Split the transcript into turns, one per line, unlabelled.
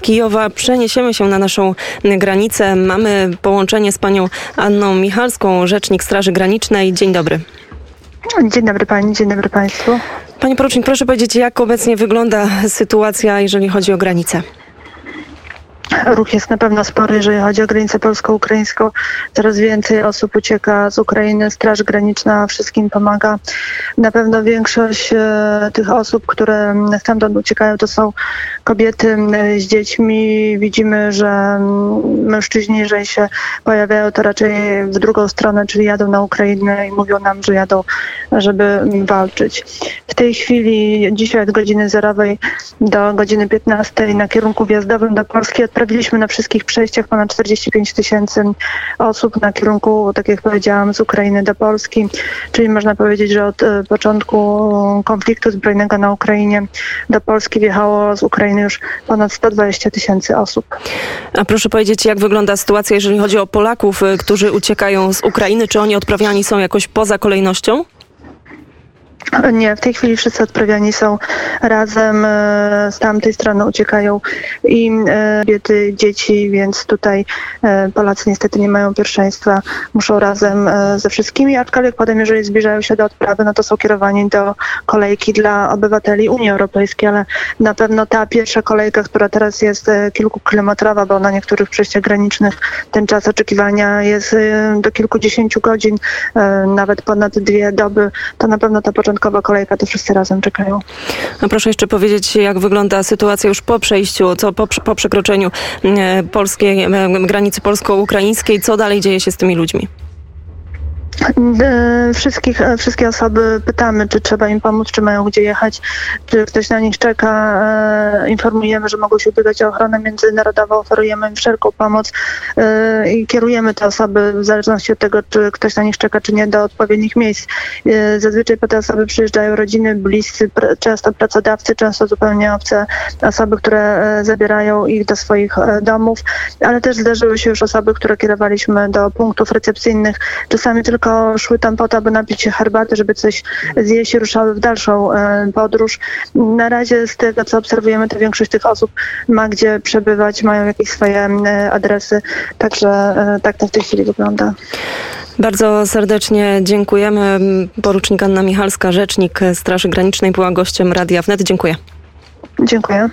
z Kijowa przeniesiemy się na naszą granicę. Mamy połączenie z panią Anną Michalską, rzecznik Straży Granicznej. Dzień dobry.
Dzień dobry pani, dzień dobry państwu.
Panie porucznik, proszę powiedzieć, jak obecnie wygląda sytuacja, jeżeli chodzi o granicę?
Ruch jest na pewno spory, jeżeli chodzi o granicę polsko-ukraińską. Coraz więcej osób ucieka z Ukrainy. Straż Graniczna wszystkim pomaga. Na pewno większość e, tych osób, które stamtąd uciekają, to są kobiety z dziećmi. Widzimy, że mężczyźni, jeżeli się pojawiają, to raczej w drugą stronę, czyli jadą na Ukrainę i mówią nam, że jadą, żeby walczyć. Tej chwili, dzisiaj od godziny zerowej do godziny 15 na kierunku wjazdowym do Polski odprawiliśmy na wszystkich przejściach ponad 45 tysięcy osób na kierunku, tak jak powiedziałam, z Ukrainy do Polski. Czyli można powiedzieć, że od e, początku konfliktu zbrojnego na Ukrainie do Polski wjechało z Ukrainy już ponad 120 tysięcy osób.
A proszę powiedzieć, jak wygląda sytuacja, jeżeli chodzi o Polaków, y, którzy uciekają z Ukrainy? Czy oni odprawiani są jakoś poza kolejnością?
Nie, w tej chwili wszyscy odprawiani są razem, e, z tamtej strony uciekają i e, kobiety, dzieci, więc tutaj e, Polacy niestety nie mają pierwszeństwa, muszą razem ze wszystkimi, aczkolwiek potem, jeżeli zbliżają się do odprawy, no to są kierowani do kolejki dla obywateli Unii Europejskiej, ale na pewno ta pierwsza kolejka, która teraz jest kilkukilometrowa, bo na niektórych przejściach granicznych ten czas oczekiwania jest do kilkudziesięciu godzin, nawet ponad dwie doby, to na pewno ta początkowa kolejka to wszyscy razem czekają.
A proszę jeszcze powiedzieć, jak wygląda sytuacja już po przejściu, co po, po przekroczeniu e, polskiej, e, granicy polsko-ukraińskiej, co dalej dzieje się z tymi ludźmi?
E, Wszystkich, e, wszystkie osoby pytamy, czy trzeba im pomóc, czy mają gdzie jechać, czy ktoś na nich czeka. E, Informujemy, że mogą się ubiegać o ochronę międzynarodową, oferujemy im wszelką pomoc i kierujemy te osoby w zależności od tego, czy ktoś na nich czeka, czy nie, do odpowiednich miejsc. Zazwyczaj po te osoby przyjeżdżają rodziny, bliscy, często pracodawcy, często zupełnie obce osoby, które zabierają ich do swoich domów, ale też zdarzyły się już osoby, które kierowaliśmy do punktów recepcyjnych, czasami tylko szły tam po to, aby napić się herbaty, żeby coś zjeść ruszały w dalszą e, podróż. Na razie z tego, co obserwujemy, to większość tych osób ma gdzie przebywać, mają jakieś swoje adresy, także e, tak to w tej chwili wygląda.
Bardzo serdecznie dziękujemy. Porucznik Anna Michalska, rzecznik Straży Granicznej, była gościem Radia Wnet. Dziękuję.
Dziękuję.